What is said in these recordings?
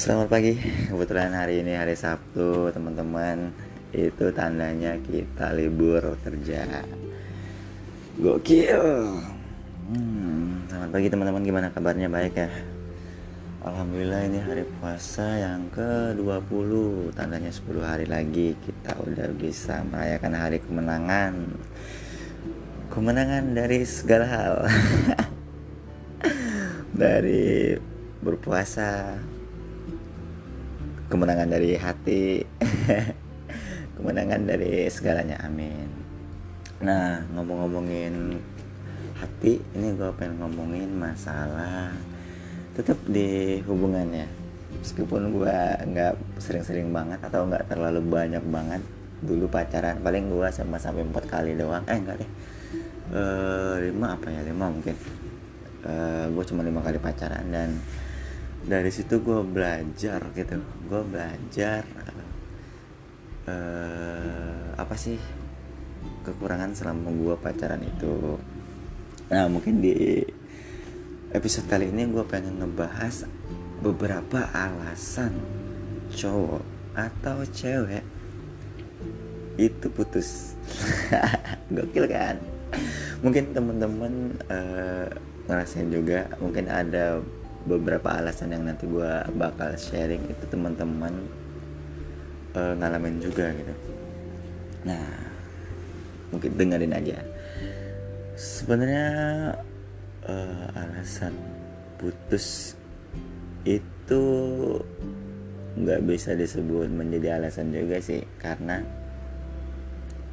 Selamat pagi, kebetulan hari ini hari Sabtu teman-teman. Itu tandanya kita libur kerja. Gokil. Hmm, Selamat pagi teman-teman, gimana kabarnya? Baik ya? Alhamdulillah ini hari puasa yang ke-20 Tandanya 10 hari lagi. Kita udah bisa merayakan hari kemenangan. Kemenangan dari segala hal. Dari berpuasa kemenangan dari hati kemenangan dari segalanya amin. Nah ngomong-ngomongin hati ini gue pengen ngomongin masalah tetap di hubungannya. Meskipun gue nggak sering-sering banget atau nggak terlalu banyak banget dulu pacaran paling gue sama sampai empat kali doang. Eh enggak deh. E, lima apa ya? Lima mungkin. E, eh, gue cuma lima kali pacaran dan dari situ gue belajar gitu. Gue belajar uh, apa sih kekurangan selama gue pacaran itu. Nah mungkin di episode kali ini gue pengen ngebahas beberapa alasan cowok atau cewek itu putus. Gokil kan? Mungkin temen-temen uh, ngerasain juga. Mungkin ada beberapa alasan yang nanti gue bakal sharing itu teman-teman uh, ngalamin juga gitu. Nah mungkin dengerin aja. Sebenarnya uh, alasan putus itu nggak bisa disebut menjadi alasan juga sih karena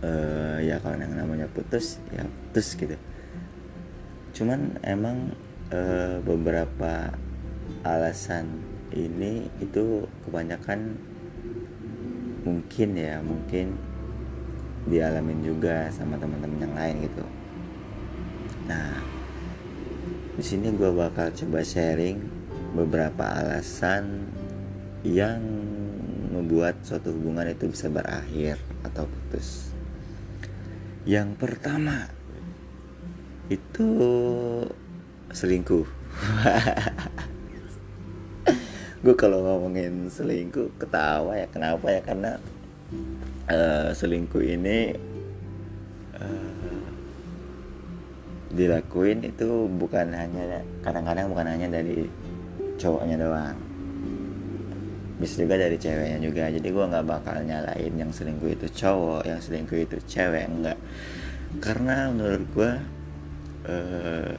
uh, ya kalau yang namanya putus ya putus gitu. Cuman emang uh, beberapa alasan ini itu kebanyakan mungkin ya mungkin dialamin juga sama teman-teman yang lain gitu nah di sini gue bakal coba sharing beberapa alasan yang membuat suatu hubungan itu bisa berakhir atau putus. Yang pertama itu selingkuh. Gue kalau ngomongin selingkuh ketawa ya. Kenapa ya? Karena uh, selingkuh ini uh, dilakuin itu bukan hanya kadang-kadang bukan hanya dari cowoknya doang. Bisa juga dari ceweknya juga. Jadi gue nggak bakal nyalain yang selingkuh itu cowok yang selingkuh itu cewek enggak karena menurut gue uh,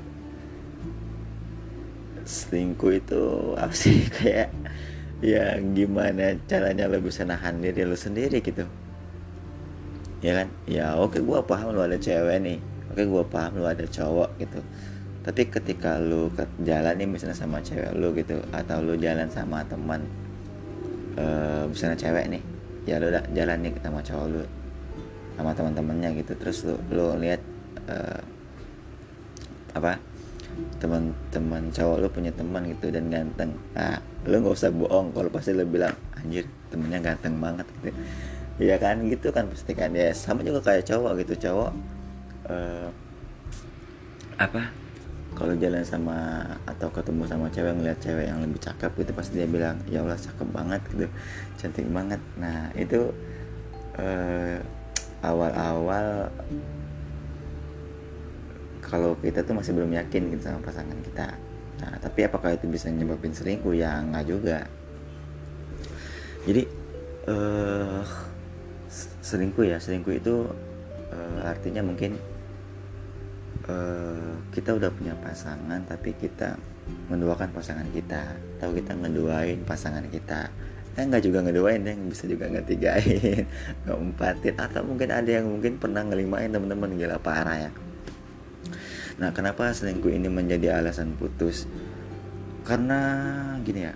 selingkuh itu apa sih kayak ya gimana caranya lo bisa nahan diri lo sendiri gitu. Ya kan? Ya oke gue paham lo ada cewek nih. Oke gue paham lo ada cowok gitu. Tapi ketika lo jalan nih misalnya sama cewek lo gitu atau lo jalan sama teman uh, misalnya cewek nih ya lo jalan nih sama cowok lo sama teman-temannya gitu. Terus lo lo lihat uh, apa teman-teman cowok lu punya teman gitu dan ganteng. Nah lu nggak usah bohong kalau pasti lu bilang anjir temennya ganteng banget gitu. Ya kan? Gitu kan pasti kan. Ya sama juga kayak cowok gitu. Cowok uh, apa? Kalau jalan sama atau ketemu sama cewek ngeliat cewek yang lebih cakep gitu pasti dia bilang ya Allah cakep banget gitu. Cantik banget. Nah itu uh, awal-awal kalau kita tuh masih belum yakin gitu sama pasangan kita. Nah tapi apakah itu bisa nyebabin selingkuh? Ya nggak juga. Jadi uh, selingkuh ya. Selingkuh itu uh, artinya mungkin uh, kita udah punya pasangan tapi kita menduakan pasangan kita. Atau kita ngeduain pasangan kita. Eh nggak juga ngeduain deh. Bisa juga ngetigain ngeempatin atau mungkin ada yang mungkin pernah ngelimain teman-teman gila parah ya Nah, kenapa selingkuh ini menjadi alasan putus? Karena gini ya,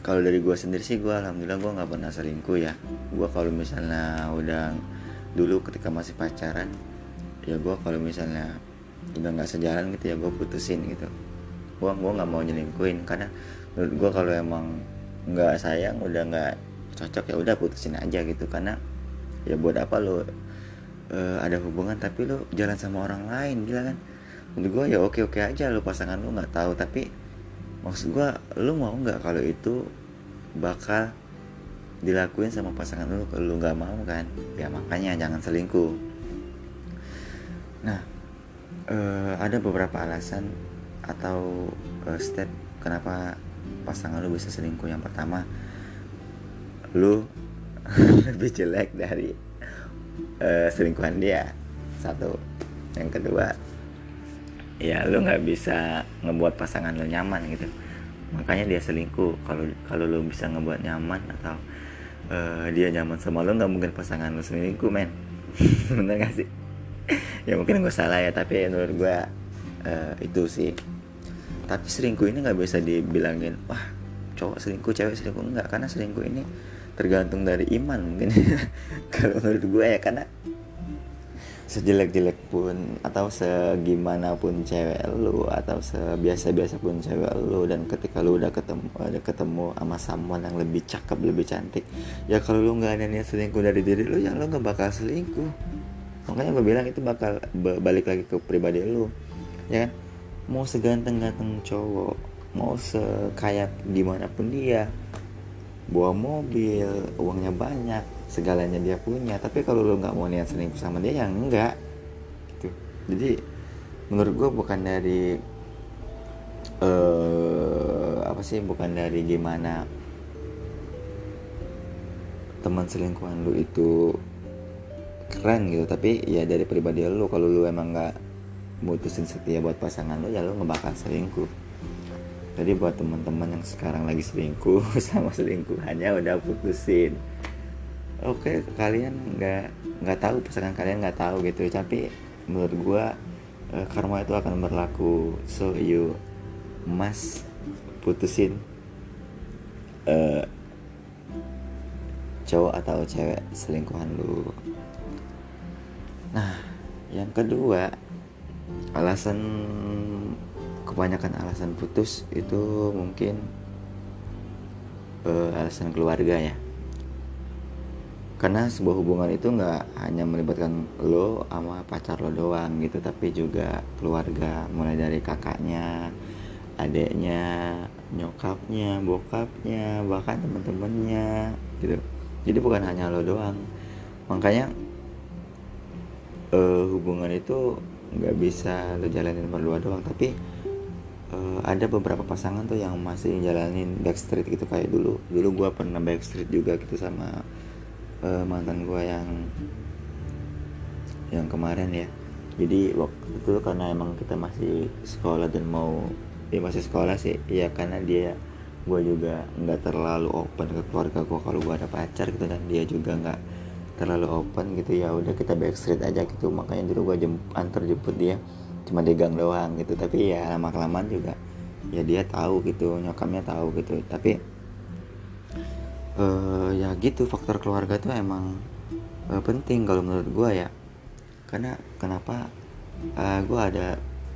kalau dari gue sendiri sih gue alhamdulillah gue nggak pernah selingkuh ya. Gue kalau misalnya udah dulu ketika masih pacaran, ya gue kalau misalnya udah nggak sejalan gitu ya gue putusin gitu. Gue gue nggak mau nyelingkuhin karena menurut gue kalau emang nggak sayang udah nggak cocok ya udah putusin aja gitu karena ya buat apa lo uh, ada hubungan tapi lo jalan sama orang lain gila kan? Menurut gue ya oke oke aja lu pasangan lu nggak tahu tapi maksud gue lu mau nggak kalau itu bakal dilakuin sama pasangan lu kalau lu nggak mau kan? Ya makanya jangan selingkuh. Nah uh, ada beberapa alasan atau uh, step kenapa pasangan lu bisa selingkuh. Yang pertama lu lebih jelek dari uh, selingkuhan dia. Satu. Yang kedua ya lu nggak bisa ngebuat pasangan lu nyaman gitu. Makanya dia selingkuh. Kalau kalau lu bisa ngebuat nyaman atau uh, dia nyaman sama lo nggak mungkin pasangan lo selingkuh men. Bener gak sih? Ya mungkin gue salah ya tapi menurut gue uh, itu sih. Tapi selingkuh ini nggak bisa dibilangin wah cowok selingkuh cewek selingkuh. Enggak karena selingkuh ini tergantung dari iman mungkin. Kalau menurut gue ya karena sejelek-jelek pun atau segimana pun cewek lu atau sebiasa-biasa pun cewek lu dan ketika lu udah ketemu ada ketemu sama someone yang lebih cakep lebih cantik ya kalau lu nggak ada niat selingkuh dari diri lu ya lu nggak bakal selingkuh. Makanya gue bilang itu bakal balik lagi ke pribadi lu ya kan? Mau seganteng-ganteng cowok mau sekaya gimana pun dia bawa mobil uangnya banyak segalanya dia punya. Tapi kalau lo nggak mau niat selingkuh sama dia yang enggak gitu. Jadi menurut gue bukan dari uh, apa sih bukan dari gimana teman selingkuhan lu itu keren gitu. Tapi ya dari pribadi lu kalau lu emang nggak mutusin setia buat pasangan lu ya lu nggak bakal selingkuh jadi buat teman-teman yang sekarang lagi selingkuh sama selingkuhannya udah putusin. Oke okay, kalian nggak nggak tahu pasangan kalian nggak tahu gitu. Tapi menurut gue uh, karma itu akan berlaku. So you must putusin uh, cowok atau cewek selingkuhan lu. Nah yang kedua alasan kebanyakan alasan putus itu mungkin uh, alasan keluarga ya karena sebuah hubungan itu nggak hanya melibatkan lo sama pacar lo doang gitu tapi juga keluarga mulai dari kakaknya adiknya nyokapnya bokapnya bahkan temen-temennya gitu. Jadi bukan hanya lo doang. Makanya uh, hubungan itu nggak bisa lo jalanin berdua doang tapi uh, ada beberapa pasangan tuh yang masih jalanin backstreet gitu kayak dulu. Dulu gue pernah backstreet juga gitu sama uh, mantan gue yang yang kemarin ya. Jadi waktu itu karena emang kita masih sekolah dan mau ya masih sekolah sih ya karena dia gue juga nggak terlalu open ke keluarga gue kalau gue ada pacar gitu dan dia juga nggak terlalu open gitu ya udah kita backstreet aja gitu. Makanya dulu gue antar jemput dia cuma digang doang gitu. Tapi ya lama kelamaan juga ya dia tahu gitu nyokamnya tahu gitu. Tapi uh, ya gitu faktor keluarga tuh emang uh, penting kalau menurut gue ya. Karena kenapa uh, eh, gue ada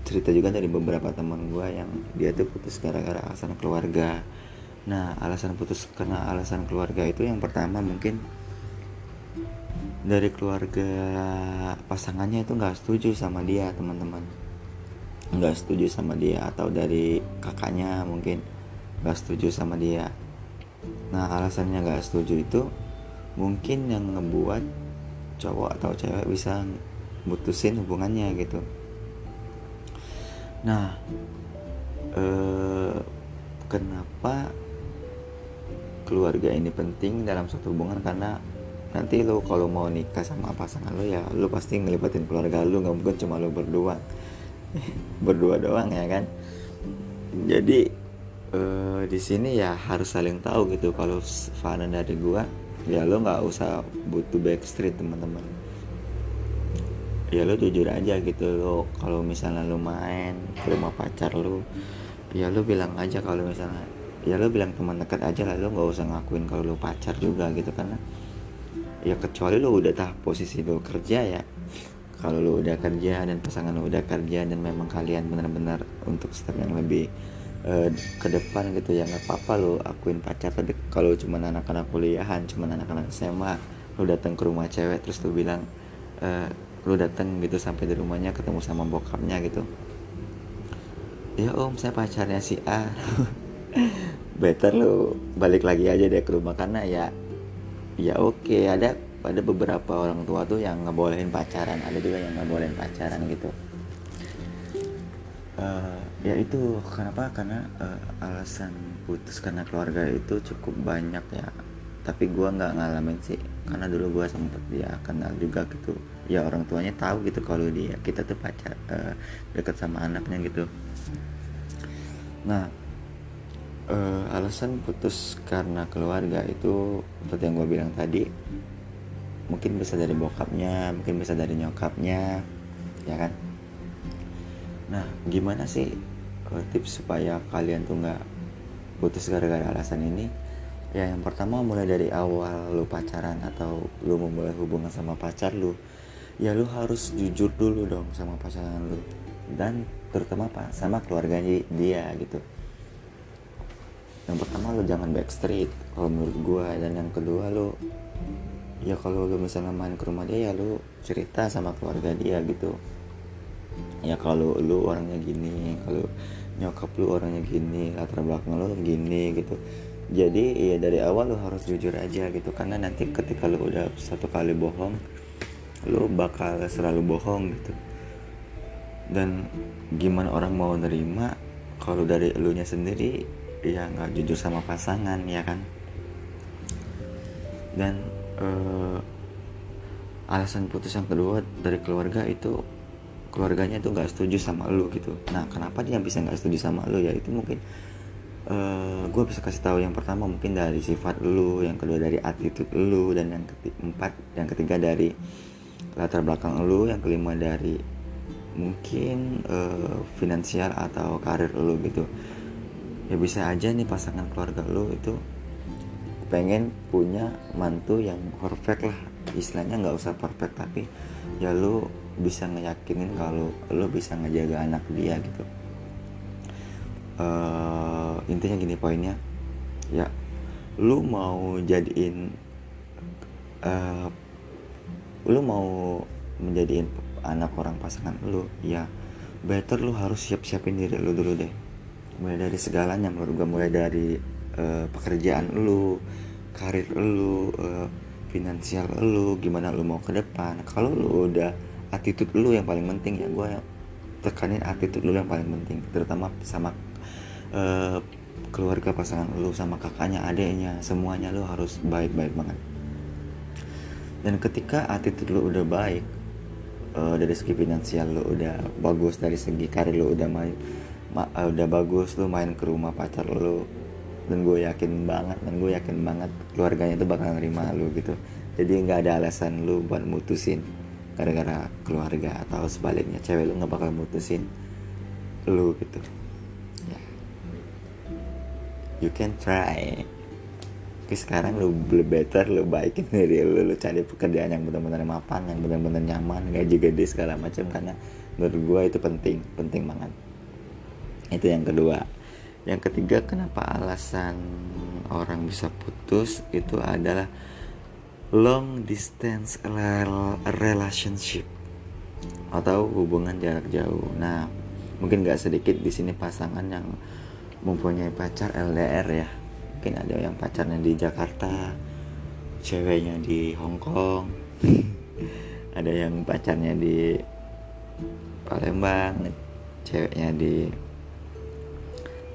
cerita juga dari beberapa teman gue yang dia tuh putus gara-gara alasan keluarga. Nah alasan putus karena alasan keluarga itu yang pertama mungkin dari keluarga pasangannya itu nggak setuju sama dia teman-teman. Nggak setuju sama dia atau dari kakaknya mungkin nggak setuju sama dia. Nah alasannya gak setuju itu mungkin yang ngebuat cowok atau cewek bisa mutusin hubungannya gitu. Nah eh, kenapa keluarga ini penting dalam suatu hubungan? Karena nanti lo kalau mau nikah sama pasangan lo ya lo pasti ngelibatin keluarga lo nggak mungkin cuma lo berdua. Berdua doang ya kan? Jadi uh, di sini ya harus saling tahu gitu. Kalau Fana dari gua ya lo nggak usah butuh backstreet teman-teman. Ya lo jujur aja gitu lo kalau misalnya lo main ke rumah pacar lo ya lo bilang aja kalau misalnya ya lo bilang teman dekat aja lah lo nggak usah ngakuin kalau lo pacar juga gitu. Karena ya kecuali lo udah tah posisi lo kerja ya. Kalau lo udah kerja dan pasangan lo udah kerja dan memang kalian benar-benar untuk step yang lebih uh, ke depan gitu ya nggak apa-apa lo akuin pacar. Tapi kalau cuma anak-anak kuliahan cuma anak-anak SMA lo datang ke rumah cewek terus lo bilang uh, lo datang gitu sampai di rumahnya ketemu sama bokapnya gitu. Ya om saya pacarnya si A. Better lu balik lagi aja deh ke rumah karena ya ya oke. Okay, ada ada beberapa orang tua tuh yang ngebolehin pacaran. Ada juga yang ngebolehin pacaran gitu. Uh, ya itu kenapa? Karena uh, alasan putus karena keluarga itu cukup banyak ya. Tapi gue nggak ngalamin sih. Karena dulu gue sempet dia kenal juga gitu. Ya orang tuanya tahu gitu kalau dia kita tuh pacar uh, deket sama anaknya gitu. Nah uh, alasan putus karena keluarga itu seperti yang gue bilang tadi. Mungkin bisa dari bokapnya mungkin bisa dari nyokapnya ya kan? Nah gimana sih uh, tips supaya kalian tuh nggak putus gara-gara alasan ini? Ya yang pertama mulai dari awal lu pacaran atau lu memulai hubungan sama pacar lu ya lu harus jujur dulu dong sama pasangan lu. Dan terutama apa sama keluarganya dia gitu yang pertama lo jangan backstreet kalau menurut gue dan yang kedua lo ya kalau lo misalnya main ke rumah dia ya lo cerita sama keluarga dia gitu. Ya kalau lo orangnya gini kalau nyokap lo orangnya gini latar belakang lo gini gitu. Jadi ya dari awal lo harus jujur aja gitu. Karena nanti ketika lo udah satu kali bohong lo bakal selalu bohong gitu. Dan gimana orang mau nerima kalau dari elunya sendiri ya nggak jujur sama pasangan ya kan? Dan uh, alasan putus yang kedua dari keluarga itu keluarganya itu nggak setuju sama lu gitu. Nah kenapa dia bisa nggak setuju sama lu? Ya itu mungkin uh, eh, gue bisa kasih tahu yang pertama mungkin dari sifat lu yang kedua dari attitude lu dan yang keempat yang ketiga dari latar belakang lu yang kelima dari mungkin uh, finansial atau karir lu gitu ya bisa aja nih pasangan keluarga lo itu pengen punya mantu yang perfect lah. Istilahnya nggak usah perfect tapi ya lo bisa ngeyakinin kalau lo bisa ngejaga anak dia gitu. Uh, intinya gini poinnya. Ya lu mau jadiin uh, lu mau menjadiin anak orang pasangan lu ya better lu harus siap-siapin diri lu dulu deh mulai dari segalanya menurut gue mulai dari uh, pekerjaan lu karir lu uh, finansial lu gimana lu mau ke depan. Kalau lu udah attitude lu yang paling penting ya gue tekanin attitude lu yang paling penting terutama sama uh, keluarga pasangan lu sama kakaknya adiknya semuanya lu harus baik-baik banget. Dan ketika attitude lu udah baik uh, dari segi finansial lu udah bagus dari segi karir lu udah baik uh, udah bagus lu main ke rumah pacar lu. Dan gue yakin banget dan gue yakin banget keluarganya tuh bakal nerima lu gitu. Jadi nggak ada alasan lu buat mutusin gara-gara keluarga atau sebaliknya. Cewek lu nggak bakal mutusin lu gitu. Ya. You can try. Tapi sekarang lu better lu baikin diri lu lu cari pekerjaan yang benar-benar mapan yang benar-benar nyaman gaji gede segala macam. Karena menurut gue itu penting penting banget itu yang kedua. Yang ketiga kenapa alasan orang bisa putus itu adalah long distance relationship atau hubungan jarak jauh. Nah mungkin gak sedikit di sini pasangan yang mempunyai pacar LDR ya. Mungkin ada yang pacarnya di Jakarta ceweknya di Hong Kong ada yang pacarnya di Palembang ceweknya di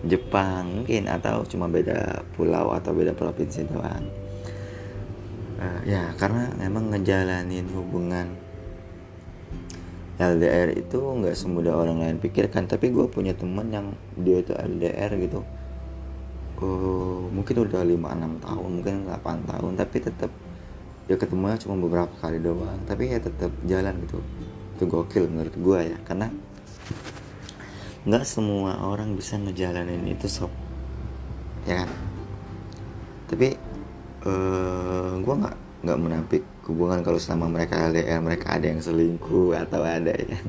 Jepang mungkin atau cuma beda pulau atau beda provinsi doang. Uh, ya karena memang ngejalanin hubungan LDR itu nggak semudah orang lain pikirkan. Tapi gue punya temen yang dia itu LDR gitu. Uh, mungkin udah 5-6 tahun mungkin 8 tahun. Tapi tetap ya ketemunya cuma beberapa kali doang. Tapi ya tetap jalan gitu. Itu gokil menurut gue ya karena nggak semua orang bisa ngejalanin itu sob. Ya kan? Tapi uh, eh, gue nggak nggak menampik hubungan kalau selama mereka LDR mereka ada yang selingkuh atau ada yang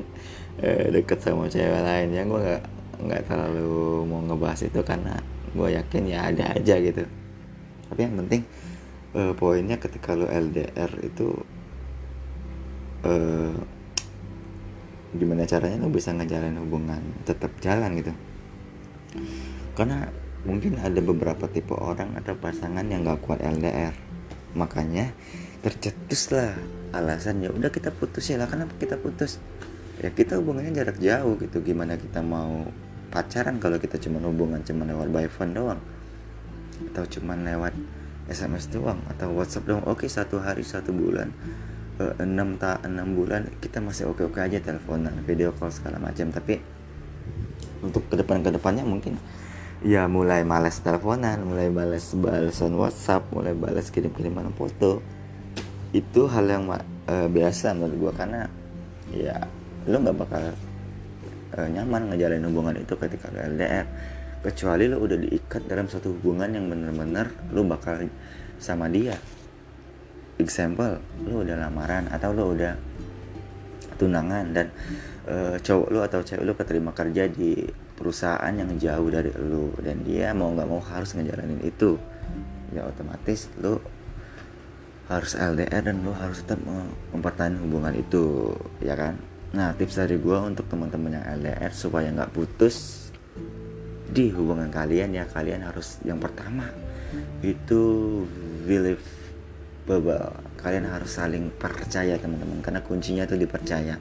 uh, deket sama cewek lain. Ya gue nggak nggak terlalu mau ngebahas itu karena gue yakin ya ada aja gitu. Tapi yang penting uh, poinnya ketika lo LDR itu uh, gimana caranya lo bisa ngejalanin hubungan tetap jalan gitu? Karena mungkin ada beberapa tipe orang atau pasangan yang gak kuat LDR makanya tercetuslah alasan ya udah kita putus ya lah kenapa kita putus? Ya kita hubungannya jarak jauh gitu. Gimana kita mau pacaran kalau kita cuma hubungan cuma lewat by phone doang? Atau cuma lewat SMS doang? Atau WhatsApp doang? Oke satu hari satu bulan enam tak enam bulan kita masih oke oke aja teleponan video call segala macam tapi untuk ke depan ke depannya mungkin ya mulai malas teleponan mulai balas balasan WhatsApp mulai balas kirim kiriman foto. Itu hal yang uh, biasa menurut gue karena ya lo nggak bakal uh, nyaman ngejalanin hubungan itu ketika LDR kecuali lo udah diikat dalam satu hubungan yang bener-bener lo bakal sama dia example lo udah lamaran atau lo udah tunangan dan uh, cowok lo atau cewek lo keterima kerja di perusahaan yang jauh dari lo dan dia mau nggak mau harus ngejalanin itu ya otomatis lo harus LDR dan lo harus tetap mempertahankan hubungan itu ya kan? Nah tips dari gue untuk teman-teman yang LDR supaya nggak putus di hubungan kalian ya kalian harus yang pertama itu believe believable kalian harus saling percaya teman-teman. Karena kuncinya tuh dipercaya.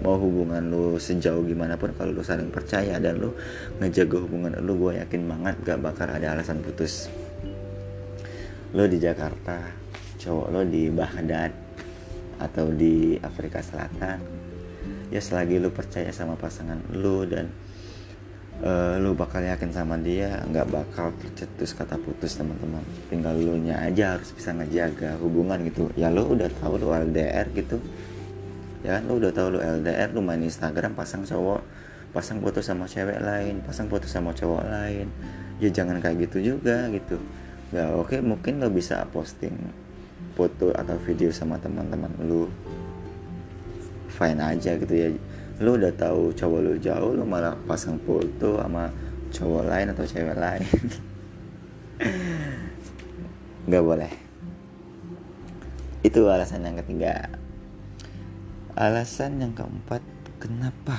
Mau hubungan lo sejauh gimana pun kalau lo saling percaya dan lo ngejaga hubungan lo gue yakin banget gak bakal ada alasan putus. Lo di Jakarta cowok lo di Baghdad atau di Afrika Selatan ya selagi lu percaya sama pasangan lu dan uh, lu bakal yakin sama dia nggak bakal tercetus kata putus teman-teman. Tinggal lu nya aja harus bisa ngejaga hubungan gitu. Ya lu udah tahu lu LDR gitu. Ya kan lu udah tahu lu LDR lu main Instagram pasang cowok pasang foto sama cewek lain pasang foto sama cowok lain. Ya jangan kayak gitu juga gitu. Ya oke mungkin lo bisa posting foto atau video sama teman-teman lu. Fine aja gitu ya lu udah tahu cowok lu jauh lu malah pasang foto sama cowok lain atau cewek lain. Nggak boleh. Itu alasan yang ketiga. Alasan yang keempat kenapa?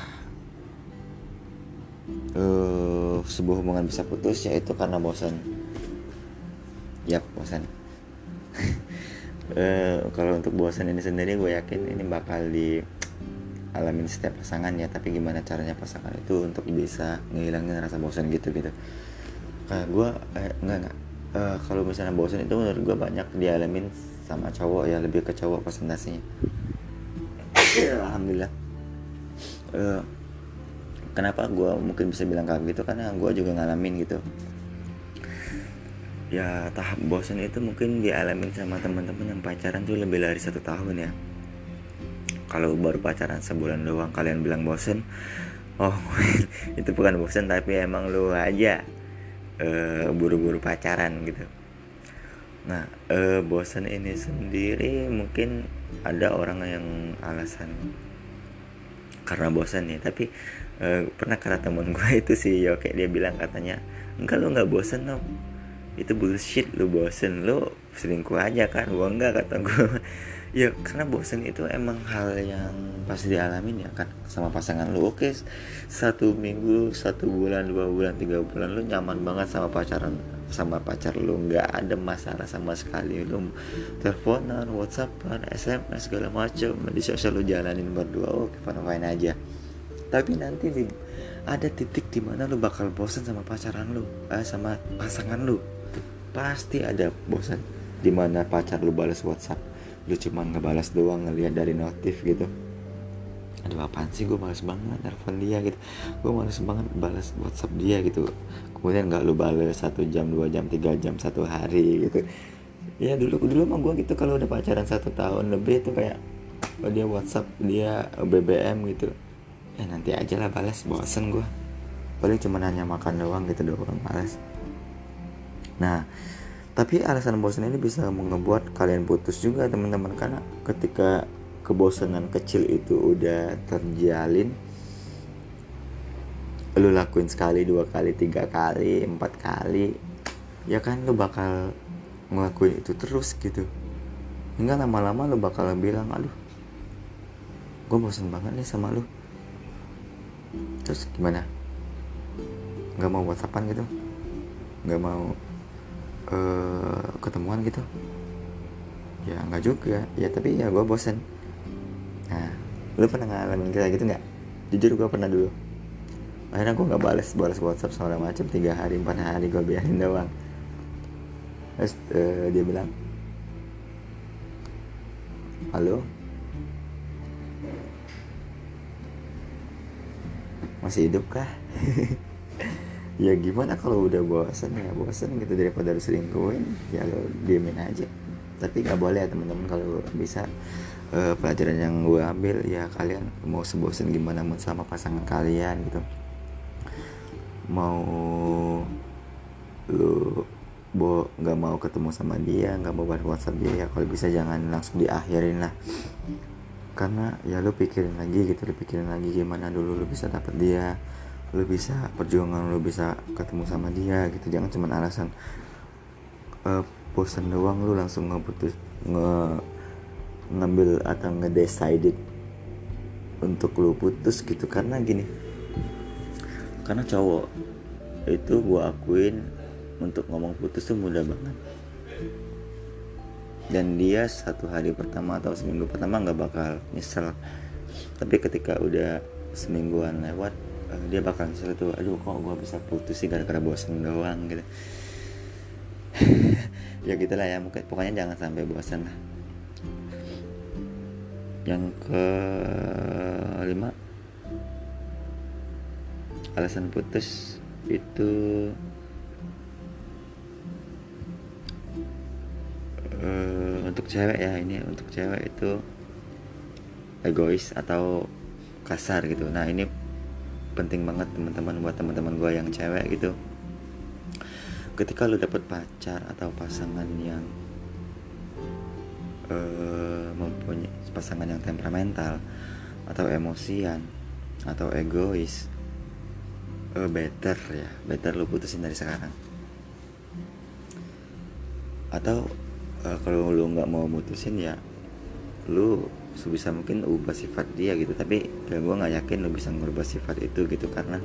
Uh, sebuah hubungan bisa putus yaitu karena bosan. Yap bosan. Uh, kalau untuk bosan ini sendiri gue yakin ini bakal di alamin setiap pasangan ya tapi gimana caranya pasangan itu untuk bisa ngilangin rasa bosan gitu gitu. Kayak gue eh, enggak enggak. Uh, kalau misalnya bosan itu menurut gue banyak dialamin sama cowok ya lebih ke cowok presentasinya. Alhamdulillah. Uh, kenapa gue mungkin bisa bilang kayak gitu? Karena gue juga ngalamin gitu. Ya tahap bosan itu mungkin dialamin sama teman-teman yang pacaran tuh lebih dari satu tahun ya kalau baru pacaran sebulan doang kalian bilang bosan oh itu bukan bosan tapi emang lu aja uh, buru-buru pacaran gitu. Nah uh, bosan ini sendiri mungkin ada orang yang alasan karena bosan ya tapi uh, pernah kata temen gue itu sih ya kayak dia bilang katanya enggak lu nggak bosan dong itu bullshit lu bosen lu selingkuh aja kan? Gua enggak kata gua ya karena bosen itu emang hal yang pasti dialamin ya kan? Sama pasangan lu. Oke satu minggu satu bulan dua bulan tiga bulan lu nyaman banget sama pacaran sama pacar lu. Nggak ada masalah sama sekali. Lu teleponan whatsappan sms segala macam di sosial lu jalanin berdua. Oke fine fine aja. Tapi nanti di, ada titik di mana lu bakal bosen sama pacaran lu eh, sama pasangan lu. Pasti ada bosan di mana pacar lu balas WhatsApp lu cuma ngebalas doang ngeliat dari notif gitu. Aduh apaan sih gue males banget telepon dia gitu. Gue males banget balas WhatsApp dia gitu. Kemudian nggak lu balas satu jam dua jam tiga jam satu hari gitu. Ya dulu dulu mah gue gitu kalau udah pacaran satu tahun lebih itu kayak oh dia WhatsApp dia BBM gitu. Ya nanti aja lah balas bosen gue paling cuma nanya makan doang gitu doang malas Nah, tapi alasan bosan ini bisa membuat kalian putus juga teman-teman. Karena ketika kebosanan kecil itu udah terjalin lu lakuin sekali dua kali tiga kali empat kali ya kan lu bakal ngelakuin itu terus gitu. Hingga lama-lama lu bakal bilang aduh gue bosan banget nih sama lu. Terus gimana? Nggak mau whatsappan gitu? Nggak mau uh, ketemuan gitu. Ya nggak juga. Ya tapi ya gue bosen. Nah lu pernah ngalamin kayak gitu nggak? Jujur gue pernah dulu. Akhirnya gue nggak balas balas WhatsApp segala macam tiga hari empat hari gue biarin doang. Terus uh, dia bilang halo? Masih hidup kah ya gimana kalau udah bosan ya? Bosan gitu daripada harus selingkuhin ya lo diemin aja. Tapi nggak boleh ya teman-teman kalau bisa uh, pelajaran yang gue ambil ya kalian mau sebosan gimana mau sama pasangan kalian gitu. Mau lu bo nggak mau ketemu sama dia nggak mau bahas WhatsApp dia ya kalau bisa jangan langsung diakhirin lah. Karena ya lu pikirin lagi gitu lu pikirin lagi gimana dulu lu bisa dapet dia lu bisa perjuangan lu bisa ketemu sama dia gitu. Jangan cuma alasan uh, bosan doang lu langsung ngeputus nge ngambil atau ngedecided untuk lu putus gitu. Karena gini karena cowok itu gua akuin untuk ngomong putus tuh mudah banget. Dan dia satu hari pertama atau seminggu pertama nggak bakal nyesel. Tapi ketika udah semingguan lewat dia bakal nyesel tuh aduh kok gue bisa putus sih gara-gara bosan doang gitu. Ya gitulah ya mungkin pokoknya jangan sampai bosan lah. Yang ke lima alasan putus itu uh, untuk cewek ya ini untuk cewek itu egois atau kasar gitu. Nah ini penting banget teman-teman buat teman-teman gue yang cewek gitu. Ketika lu dapet pacar atau pasangan yang uh, mempunyai pasangan yang temperamental atau emosian atau egois uh, better ya better lu putusin dari sekarang. Atau uh, kalau lu nggak mau mutusin ya lu sebisa mungkin ubah sifat dia gitu. Tapi ya gue nggak yakin lu bisa ngubah sifat itu gitu karena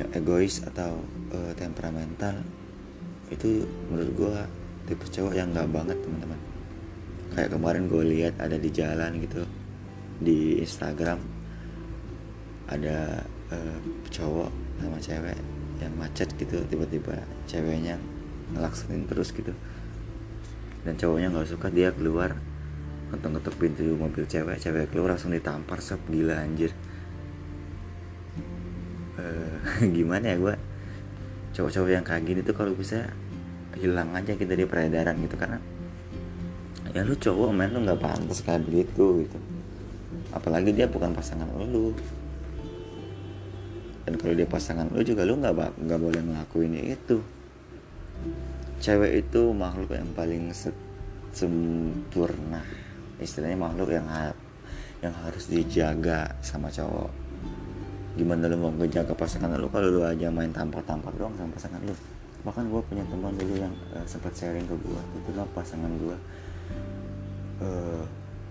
ya, egois atau uh, temperamental itu menurut gue tipe cowok yang nggak banget teman-teman. Kayak kemarin gue lihat ada di jalan gitu di Instagram ada uh, cowok sama cewek yang macet gitu tiba-tiba ceweknya ngelaksanin terus gitu. Dan cowoknya nggak suka dia keluar ngetok-ngetok pintu mobil cewek cewek keluar langsung ditampar sep gila anjir. Uh, gimana ya gue cowok-cowok yang kayak gini tuh kalau bisa hilang aja kita di peredaran gitu karena ya lu cowok men lu nggak pantas kayak begitu gitu. Apalagi dia bukan pasangan lu. Dan kalau dia pasangan lu juga lu nggak nggak boleh ngelakuin itu. Cewek itu makhluk yang paling sempurna istilahnya makhluk yang ha yang harus dijaga sama cowok. Gimana lu mau ngejaga pasangan lu kalau lu aja main tampar-tampar doang sama pasangan lu? Bahkan gue punya teman dulu yang uh, sempat sharing ke gue itu lah pasangan gue uh,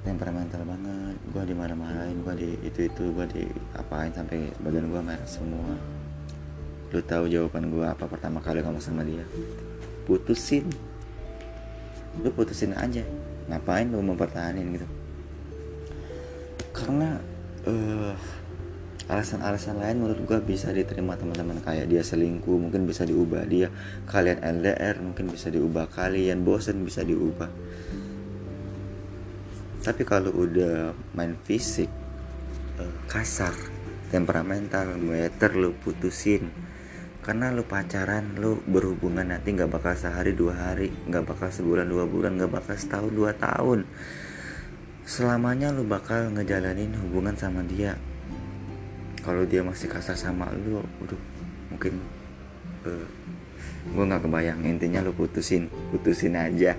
temperamental banget gue dimarah-marahin gue di itu itu gue di apain sampai badan gue merah semua. Lu tahu jawaban gue apa pertama kali ngomong sama dia? Putusin. Lu putusin aja ngapain lu mempertahankan gitu? Karena uh, alasan-alasan lain menurut gue bisa diterima teman-teman. Kayak dia selingkuh mungkin bisa diubah dia. Kalian LDR mungkin bisa diubah kalian. Bosen bisa diubah. Tapi kalau udah main fisik uh, kasar temperamental meter lu putusin karena lu pacaran lu berhubungan nanti nggak bakal sehari dua hari nggak bakal sebulan dua bulan nggak bakal setahun dua tahun. Selamanya lu bakal ngejalanin hubungan sama dia. Kalau dia masih kasar sama lu udah mungkin uh, eh, gue nggak kebayang. Intinya lu putusin putusin aja.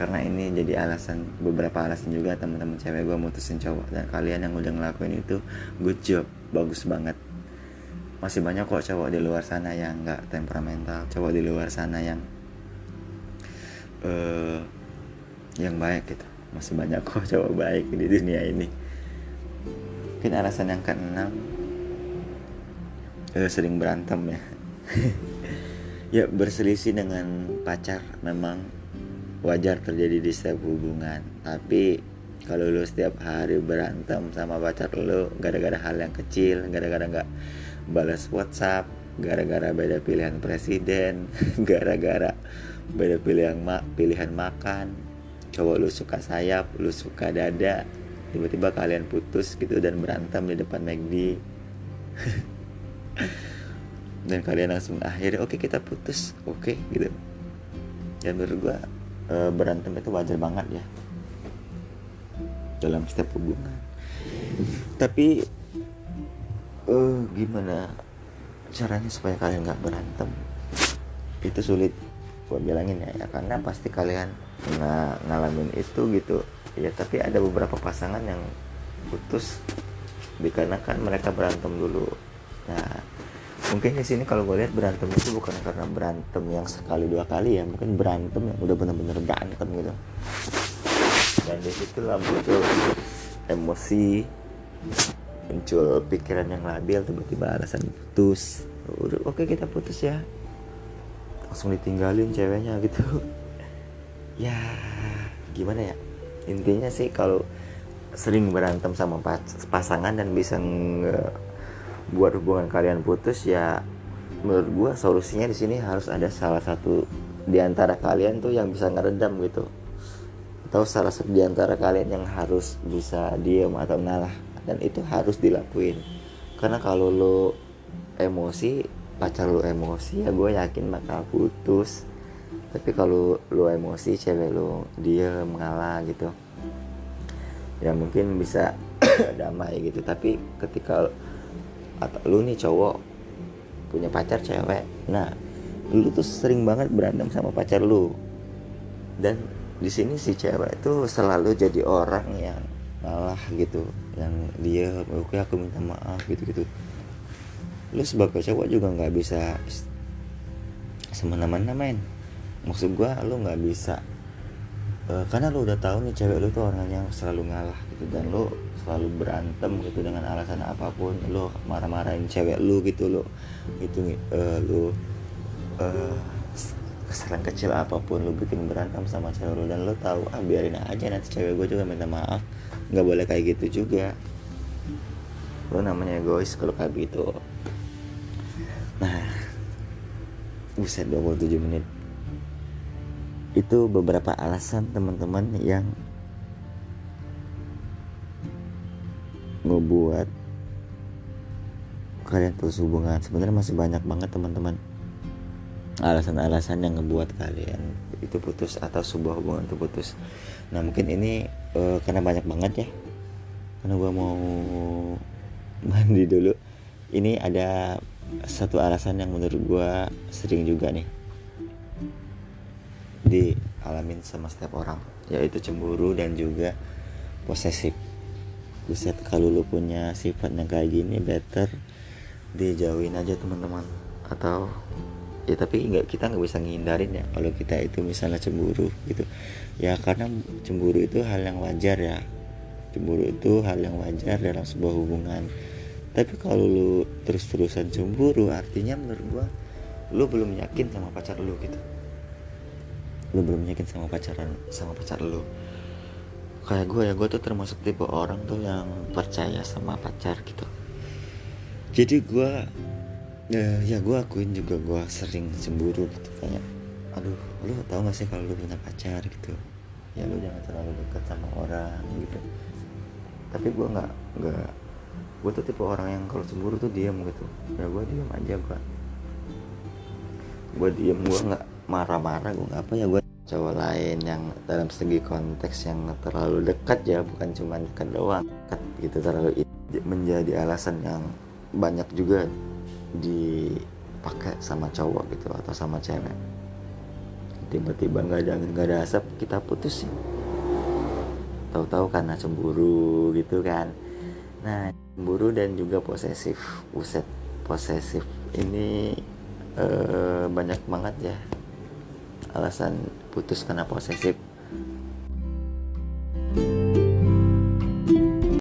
Karena ini jadi alasan beberapa alasan juga teman-teman cewek gue mutusin cowok. Dan kalian yang udah ngelakuin itu good job bagus banget masih banyak kok cowok di luar sana yang nggak temperamental cowok di luar sana yang uh, yang baik gitu. Masih banyak kok cowok baik di dunia ini. Mungkin alasan yang keenam uh, sering berantem ya. Ya berselisih dengan pacar memang wajar terjadi di setiap hubungan. Tapi kalau lu setiap hari berantem sama pacar lu gara-gara hal yang kecil gara-gara nggak balas WhatsApp gara-gara beda pilihan presiden gara-gara beda pilihan mak pilihan makan. Cowok lu suka sayap lu suka dada tiba-tiba kalian putus gitu dan berantem di depan McD dan kalian langsung akhirnya oke okay, kita putus oke okay, gitu. Dan menurut gua e, berantem itu wajar banget ya. Dalam setiap hubungan. Tapi uh, gimana caranya supaya kalian nggak berantem? Itu sulit gue bilangin ya, ya karena pasti kalian nggak ngalamin itu gitu. Ya tapi ada beberapa pasangan yang putus dikarenakan mereka berantem dulu. Nah mungkin di sini kalau gue lihat berantem itu bukan karena berantem yang sekali dua kali ya mungkin berantem yang udah bener-bener berantem gitu. Dan di situlah muncul emosi muncul pikiran yang labil tiba-tiba alasan putus. Udah oke kita putus ya. Langsung ditinggalin ceweknya gitu. Ya gimana ya? Intinya sih kalau sering berantem sama pasangan dan bisa buat hubungan kalian putus ya menurut gua solusinya di sini harus ada salah satu di antara kalian tuh yang bisa ngeredam gitu. Atau salah satu di antara kalian yang harus bisa diem atau ngalah dan itu harus dilakuin. Karena kalau lo emosi pacar lo emosi ya gue yakin bakal putus. Tapi kalau lo emosi cewek lo dia mengalah gitu ya mungkin bisa damai gitu. Tapi ketika atau lu nih cowok punya pacar cewek nah lu tuh sering banget berantem sama pacar lu. Dan di sini si cewek itu selalu jadi orang yang malah gitu yang dia oke aku minta maaf gitu gitu lu sebagai cowok juga nggak bisa semena-mena main maksud gua lu nggak bisa uh, karena lu udah tahu nih cewek lu tuh orang yang selalu ngalah gitu. Dan lu selalu berantem gitu dengan alasan apa pun. Lu marah-marahin cewek lu gitu lu itu uh, lu uh, kesalahan kecil apa pun lu bikin berantem sama cewek lu. Dan lu tahu ah biarin aja nanti cewek gue juga minta maaf nggak boleh kayak gitu juga. Lu namanya egois kalau kayak gitu. Nah buset 27 menit. Itu beberapa alasan teman-teman yang ngebuat kalian putus hubungan. Sebenarnya masih banyak banget teman-teman alasan-alasan yang ngebuat kalian itu putus atau sebuah hubungan itu putus. Nah mungkin ini uh, karena banyak banget ya. Karena gue mau mandi dulu. Ini ada satu alasan yang menurut gue sering juga nih dialamin sama setiap orang yaitu cemburu dan juga posesif. Buset kalau lu punya sifat yang kayak gini better dijauhin aja teman-teman. Atau ya tapi nggak kita nggak bisa ngindarin ya kalau kita itu misalnya cemburu gitu. Ya karena cemburu itu hal yang wajar ya. Cemburu itu hal yang wajar dalam sebuah hubungan. Tapi kalau lu terus-terusan cemburu artinya menurut gua lu belum yakin sama pacar lu gitu. Lu belum yakin sama pacaran sama pacar lu. Kayak gue ya gue tuh termasuk tipe orang tuh yang percaya sama pacar gitu. Jadi gue ya, ya gue akuin juga gue sering cemburu gitu kayak aduh lu tau gak sih kalau lu punya pacar? Gitu. Ya lu jangan terlalu dekat sama orang gitu. Tapi gue nggak nggak gue tuh tipe orang yang kalau cemburu tuh diam gitu. Ya gue diam aja gue gue diam gue nggak marah-marah gue nggak apa ya gue cowok lain yang dalam segi konteks yang terlalu dekat ya bukan cuma dekat doang dekat gitu terlalu menjadi alasan yang banyak juga dipakai sama cowok gitu atau sama cewek. Tiba-tiba nggak ada nggak ada asap kita putus sih tahu-tahu karena cemburu gitu kan. Nah cemburu dan juga posesif. Uset posesif ini eh, banyak banget ya alasan putus karena posesif